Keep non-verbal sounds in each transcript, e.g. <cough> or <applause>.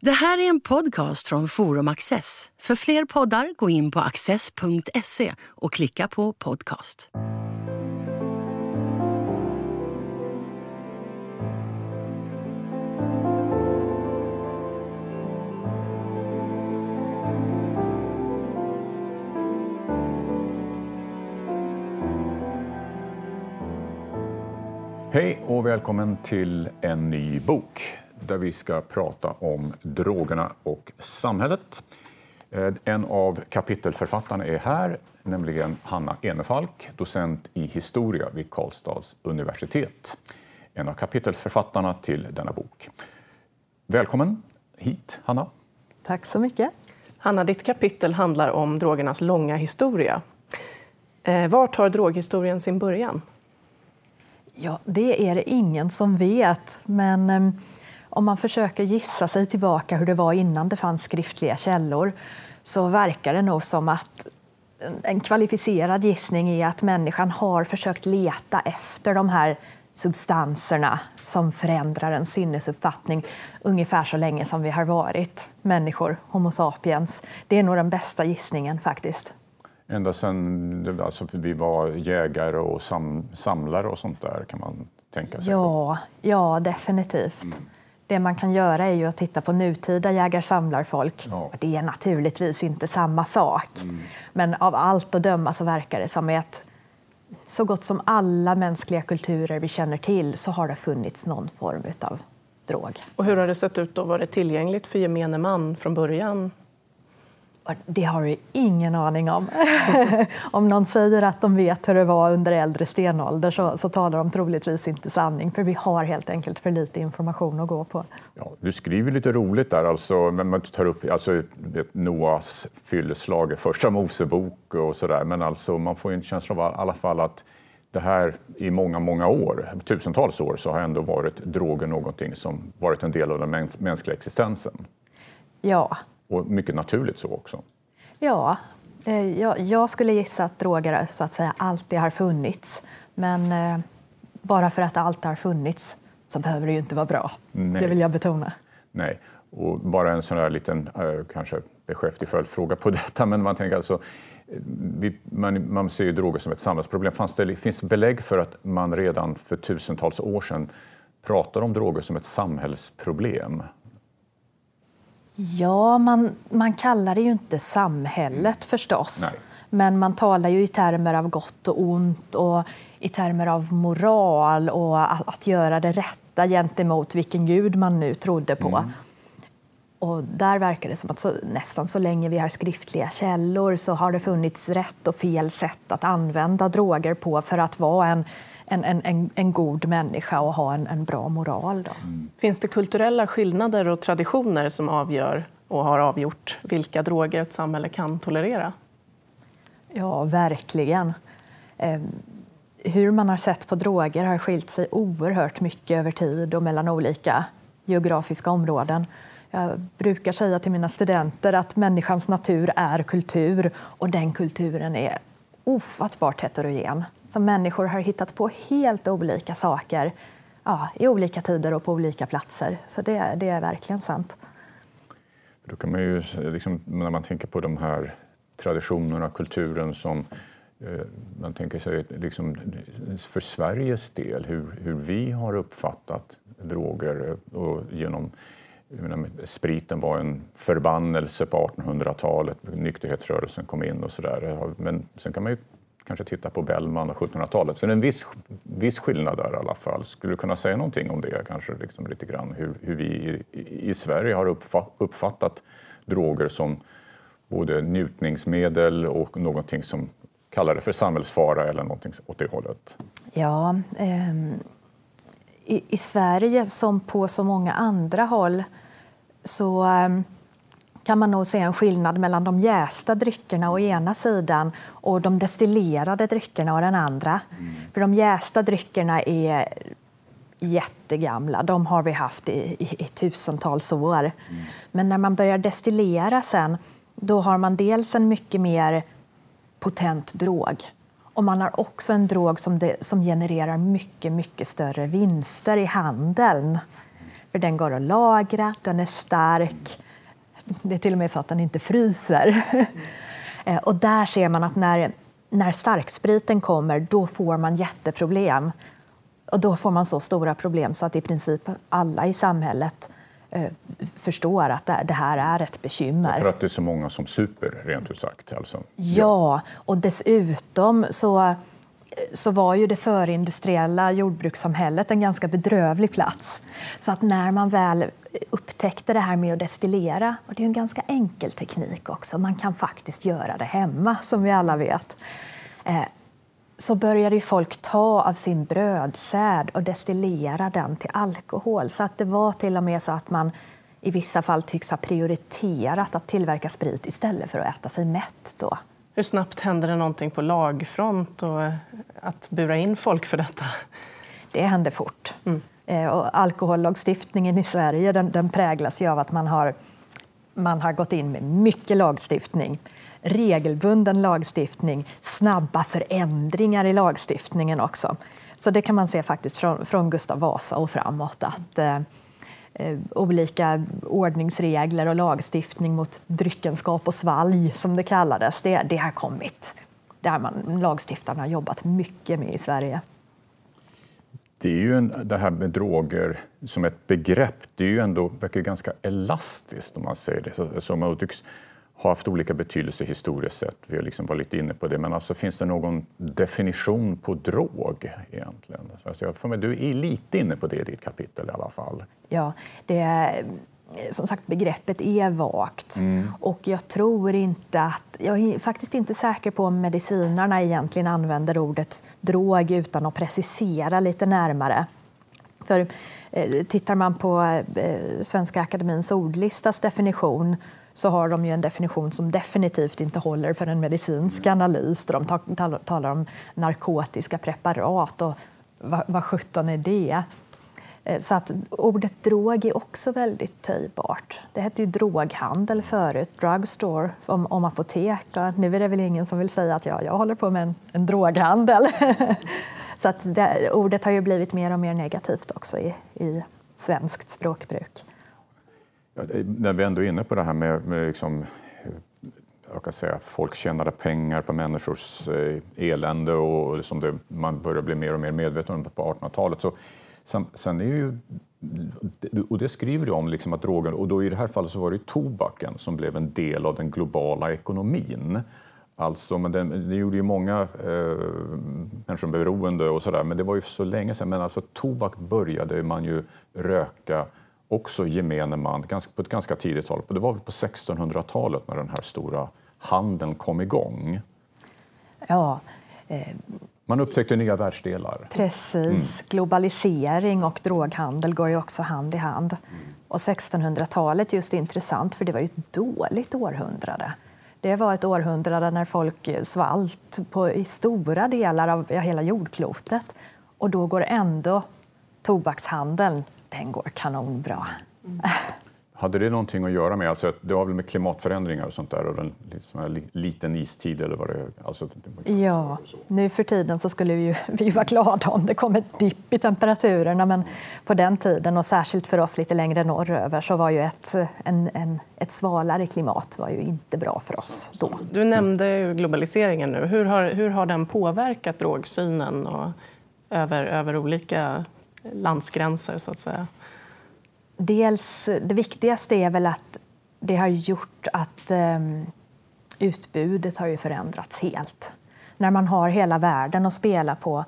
Det här är en podcast från Forum Access. För fler poddar, gå in på access.se och klicka på podcast. Hej och välkommen till en ny bok där vi ska prata om drogerna och samhället. Eh, En av kapitelförfattarna är här, nämligen Hanna Enefalk, docent i historia vid Karlstads universitet. En av kapitelförfattarna till denna bok. Välkommen hit, Hanna. Tack så mycket. Hanna, ditt kapitel handlar om drogernas långa historia. Eh, var tar droghistorien sin början? Ja, det är det ingen som vet, men eh, om man försöker gissa sig tillbaka hur det var innan det fanns skriftliga källor så verkar det nog som att en kvalificerad gissning är att människan har försökt leta efter de här substanserna som förändrar en sinnesuppfattning ungefär så länge som vi har varit människor, Homo sapiens. Det är nog den bästa gissningen faktiskt. Ända sedan alltså, vi var jägare och sam, samlare och sånt där kan man tänka sig. Ja, ja definitivt. Mm. Det man kan göra är ju att titta på nutida jägar-samlarfolk. Ja. Det är naturligtvis inte samma sak. Mm. Men av allt att döma så verkar det som att så gott som alla mänskliga kulturer vi känner till så har det funnits någon form av drog. Och hur har det sett ut då? Var det tillgängligt för gemene man från början? Det har du ingen aning om. <laughs> om någon säger att de vet hur det var under äldre stenålder så, så talar de troligtvis inte sanning för vi har helt enkelt för lite information att gå på. Ja, du skriver lite roligt där, alltså, men man tar upp alltså, Noas fylleslag, första Mosebok och sådär, men alltså, man får ju en känsla av i alla fall att det här i många, många år, tusentals år, så har ändå varit droger någonting som varit en del av den mäns mänskliga existensen. Ja, Och mycket naturligt så också. Ja, eh, jag, jag skulle gissa att droger så att säga alltid har funnits. Men eh, bara för att det alltid har funnits så behöver det ju inte vara bra. Nej. Det vill jag betona. Nej, och bara en sån här liten, eh, kanske beskäftig följdfråga på <laughs> detta, men man tänker alltså, eh, vi, man, man ser ju droger som ett samhällsproblem. Fanns det, finns det belägg för att man redan för tusentals år sedan pratar om droger som ett samhällsproblem? Ja, man, man kallar det ju inte samhället förstås. Nej. Men man talar ju i termer av gott och ont och i termer av moral och att, att göra det rätta gentemot vilken gud man nu trodde på. Och där verkar det som att så, nästan så länge vi har skriftliga källor så har det funnits rätt och fel sätt att använda droger på för att vara en, en, en, en, en god människa och ha en, en bra moral. Då. Finns det kulturella skillnader och traditioner som avgör och har avgjort vilka droger ett samhälle kan tolerera? Ja, verkligen. Eh, hur man har sett på droger har skilt sig oerhört mycket över tid och mellan olika geografiska områden. Jag brukar säga till mina studenter att människans natur är kultur och den kulturen är ofattbart heterogen. Så människor har hittat på helt olika saker ja, i olika tider och på olika platser. Så det, det är verkligen sant. Då kan man ju, liksom, när man tänker på de här traditionerna, kulturen som eh, man tänker sig liksom, för Sveriges del, hur, hur vi har uppfattat droger eh, och genom menar, spriten var en förbannelse på 1800-talet, nykterhetsrörelsen kom in och sådär. Men sen kan man ju kanske titta på Bellman och 1700-talet. Så det är en viss, viss skillnad där i alla fall. Skulle du kunna säga någonting om det, kanske liksom lite grann, hur, hur vi i, i Sverige har uppfatt, uppfattat droger som både njutningsmedel och någonting som kallar det för samhällsfara eller någonting åt det hållet? Ja, ehm, i, i Sverige som på så många andra håll så ehm, kan man nog se en skillnad mellan de jästa dryckerna å ena sidan och de destillerade dryckerna å den andra. För de jästa dryckerna är jättegamla. De har vi haft i, i, i tusentals år. Men när man börjar destillera sen, då har man dels en mycket mer potent drog. Och man har också en drog som, det, som genererar mycket, mycket större vinster i handeln. för den går att lagra, den är stark. Det är till och med så att den inte fryser. <laughs> Eh, och där ser man att när, när starkspriten kommer, då får man jätteproblem. Och då får man så stora problem så att i princip alla i samhället eh, förstår att det, här är ett bekymmer. För att det är så många som super, rent ut sagt. Alltså. Ja, och dessutom så, så var ju det förindustriella jordbrukssamhället en ganska bedrövlig plats. Så att när man väl upptäckte det här med att destillera, och det är en ganska enkel teknik också, man kan faktiskt göra det hemma som vi alla vet, eh, så började ju folk ta av sin brödsäd och destillera den till alkohol. Så att det var till och med så att man i vissa fall tycks ha prioriterat att tillverka sprit istället för att äta sig mätt. Då. Hur snabbt hände det någonting på lagfront och eh, att bura in folk för detta? Det hände fort. Mm. Eh, och alkohollagstiftningen i Sverige den, den präglas av att man har, man har gått in med mycket lagstiftning regelbunden lagstiftning, snabba förändringar i lagstiftningen också. Så det kan man se faktiskt från, från Gustav Vasa och framåt att eh, Eh, olika ordningsregler och lagstiftning mot dryckenskap och svalg, som det kallades, det, det har kommit. Det har man, lagstiftarna jobbat mycket med i Sverige. Det är ju en, det här med droger som ett begrepp, det är ju ändå verkar ganska elastiskt om man säger det. Så, så man tycks har haft olika betydelse historiskt sett. Vi har liksom varit lite inne på det. Men alltså, finns det någon definition på drog egentligen? Alltså, jag får med, du är lite inne på det i ditt kapitel i alla fall. Ja, det är, som sagt, begreppet är vagt. Mm. Och jag tror inte att... Jag är faktiskt inte säker på om medicinarna egentligen använder ordet drog utan att precisera lite närmare. För eh, tittar man på eh, Svenska Akademins ordlistas definition så har de ju en definition som definitivt inte håller för en medicinsk analys. De talar om narkotiska preparat och vad, vad sjutton är det? Eh, så att ordet drog är också väldigt töjbart. Det hette ju droghandel förut, drugstore, om, om apotek. Nu är det väl ingen som vill säga att jag, jag håller på med en, en droghandel. <laughs> Så att det, ordet har ju blivit mer och mer negativt också i, i svenskt språkbruk. Ja, när vi ändå är inne på det här med, med liksom, jag kan säga, folk tjänade pengar på människors eh, elände och som det, man börjar bli mer och mer medveten om på 1800-talet. Så, sen, sen är ju, och det skriver du om, liksom att droger, och då i det här fallet så var det tobaken som blev en del av den globala ekonomin. Alltså, men den, det gjorde ju många eh, människor beroende och sådär, men det var ju så länge sedan. Men alltså tobak började man ju röka också gemene man på ett ganska tidigt tal. Det var väl på 1600-talet när den här stora handeln kom igång. Ja. Eh, man upptäckte nya världsdelar. Precis. Mm. Globalisering och droghandel går ju också hand i hand. Mm. Och 1600-talet är just intressant för det var ju ett dåligt århundrade. Det var ett århundrade när folk svalt på, i stora delar av hela jordklotet. Och då går ändå tobakshandeln den går kanonbra. Mm. <laughs> Hade det någonting att göra med, alltså, det var väl med klimatförändringar och sånt där och en liksom, liten istid eller vad det alltså, Ja, nu för tiden så skulle vi ju <laughs> vi vara glada om det kom ett dipp i temperaturerna men på den tiden och särskilt för oss lite längre norröver så var ju ett, en, en, ett svalare klimat var ju inte bra för oss då. Du nämnde globaliseringen nu. Hur har, hur har den påverkat drogsynen och över, över olika landsgränser så att säga? Dels, det viktigaste är väl att det har gjort att um, utbudet har ju förändrats helt. När man har hela världen att spela på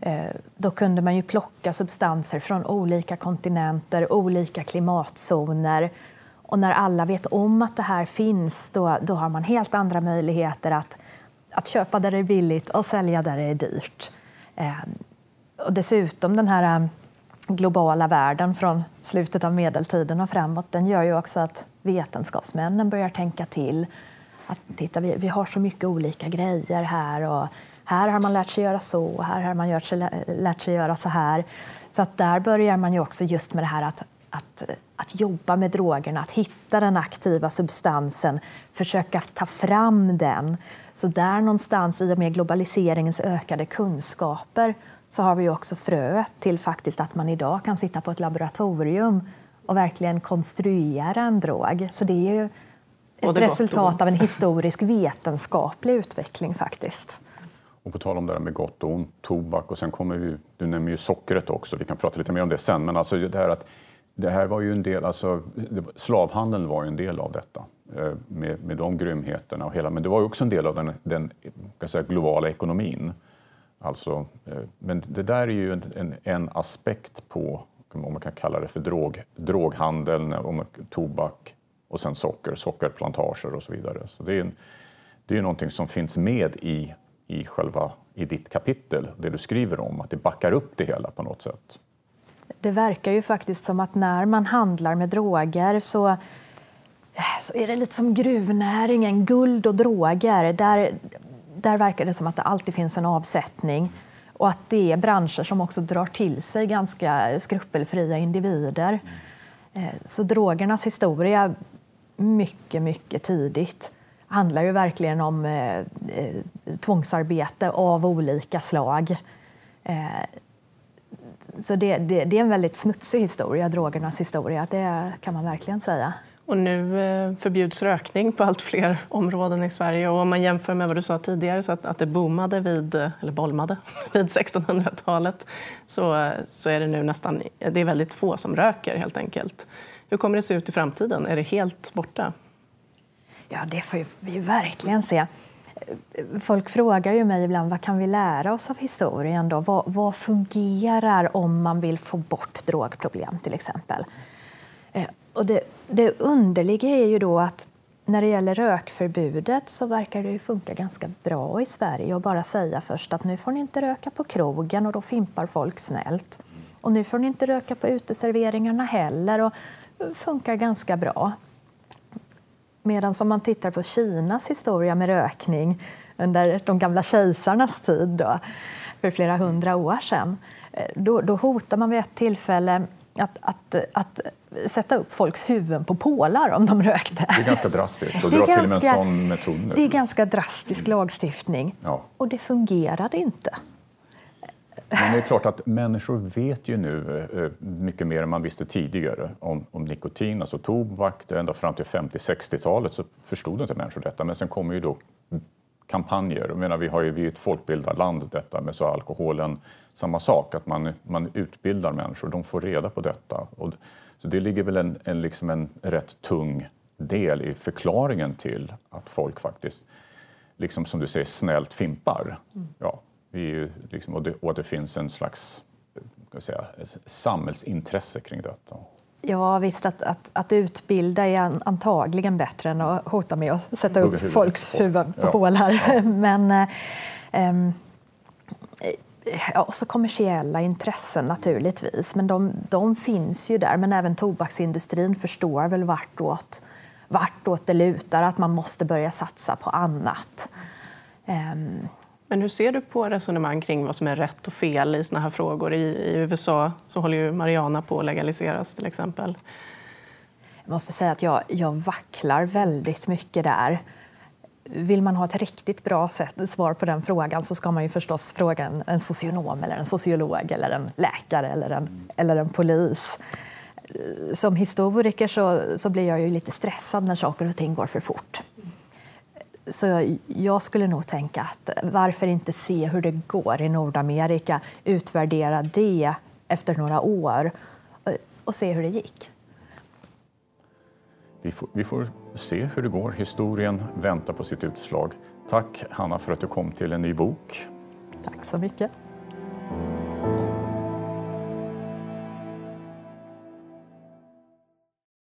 eh, då kunde man ju plocka substanser från olika kontinenter, olika klimatzoner. Och när alla vet om att det här finns, då, då har man helt andra möjligheter att, att köpa där det är billigt och sälja där det är dyrt. Ehm, och dessutom den här ehm, globala världen från slutet av medeltiden och framåt, den gör ju också att vetenskapsmännen börjar tänka till. Att titta, vi, vi har så mycket olika grejer här och här har man lärt sig göra så och här har man lärt sig, lärt sig göra så här. Så att där börjar man ju också just med det här att, att, att jobba med drogerna, att hitta den aktiva substansen, försöka ta fram den. Så där någonstans, i och med globaliseringens ökade kunskaper, så har vi också fröet till faktiskt att man idag kan sitta på ett laboratorium och verkligen konstruera en drog. Så det är ju ett resultat av en historisk vetenskaplig utveckling faktiskt. Och på tal om det där med gott och ont, tobak och sen kommer vi, du nämner ju sockret också, vi kan prata lite mer om det sen, men alltså det här att det här var ju en del, alltså slavhandeln var ju en del av detta eh, med, med de grymheterna och hela, men det var ju också en del av den, den säga, globala ekonomin. Alltså, eh, men det där är ju en, en, en aspekt på, om man kan kalla det för drog, droghandeln, om tobak och sen socker, sockerplantager och så vidare. Så det är, en, det är någonting som finns med i, i, själva, i ditt kapitel, det du skriver om, att det backar upp det hela på något sätt. Det verkar ju faktiskt som att när man handlar med droger så, eh, så är det lite som gruvnäringen, guld och droger. Där, där verkar det som att det alltid finns en avsättning och att det är branscher som också drar till sig ganska skrupelfria individer. Eh, så drogernas historia, mycket, mycket tidigt, handlar ju verkligen om eh, eh, tvångsarbete av olika slag. Eh, så det, det, det är en väldigt smutsig historia, drogernas historia. Det kan man verkligen säga. Och nu eh, förbjuds rökning på allt fler områden i Sverige. Och om man jämför med vad du sa tidigare, så att, att det boomade vid, eller bolmade <laughs> vid 1600-talet, så, så är det nu nästan det är väldigt få som röker helt enkelt. Hur kommer det se ut i framtiden? Är det helt borta? Ja, det får vi ju verkligen se. Folk frågar ju mig ibland vad kan vi lära oss av historien. Då? Vad, vad fungerar om man vill få bort drogproblem till exempel? Eh, och det, det underliga är ju då att när det gäller rökförbudet så verkar det ju funka ganska bra i Sverige att bara säga först att nu får ni inte röka på krogen och då fimpar folk snällt. Och nu får ni inte röka på uteserveringarna heller och det funkar ganska bra. Medan om man tittar på Kinas historia med rökning under de gamla kejsarnas tid då, för flera hundra år sedan, eh, då, då hotar man vid ett tillfälle att, att, att sätta upp folks huvuden på pålar om de rökte. Det är ganska drastiskt och Det är dra till med en sån metod nu. Det är ganska drastisk lagstiftning Ja. och det fungerade inte. Men det är klart att människor vet ju nu eh, mycket mer än man visste tidigare om, om nikotin, alltså tobak. Ända fram till 50-60-talet så förstod inte människor detta. Men sen kommer ju då kampanjer. Jag menar, vi, har ju, vi är ett folkbildarland detta med så alkoholen, samma sak, att man, man utbildar människor, de får reda på detta. Och, så det ligger väl en, en, liksom en rätt tung del i förklaringen till att folk faktiskt, liksom som du säger, snällt fimpar. Ja, vi liksom, och, det, och det finns en slags säga, samhällsintresse kring detta. Ja, visst, att, att, att utbilda är an- antagligen bättre än att hota med att sätta upp folks huvuden på Ja. pålar. <laughs> Men, eh, ehm, ja, och så kommersiella intressen naturligtvis, men de, de finns ju där. Men även tobaksindustrin förstår väl vartåt, vartåt det lutar, att man måste börja satsa på annat. Ehm, Men hur ser du på resonemang kring vad som är rätt och fel i såna här frågor? I, i USA så håller ju marijuana på att legaliseras till exempel. Jag måste säga att jag, jag vacklar väldigt mycket där. Vill man ha ett riktigt bra sätt, svar på den frågan så ska man ju förstås fråga en, en socionom, eller en sociolog, eller en läkare eller en, eller en polis. Som historiker så, så blir jag ju lite stressad när saker och ting går för fort. Så jag, jag skulle nog tänka att varför inte se hur det går i Nordamerika, utvärdera det efter några år och, se hur det gick. Vi får, vi får, se hur det går. Historien väntar på sitt utslag. Tack Hanna för att du kom till en ny bok. Tack så mycket.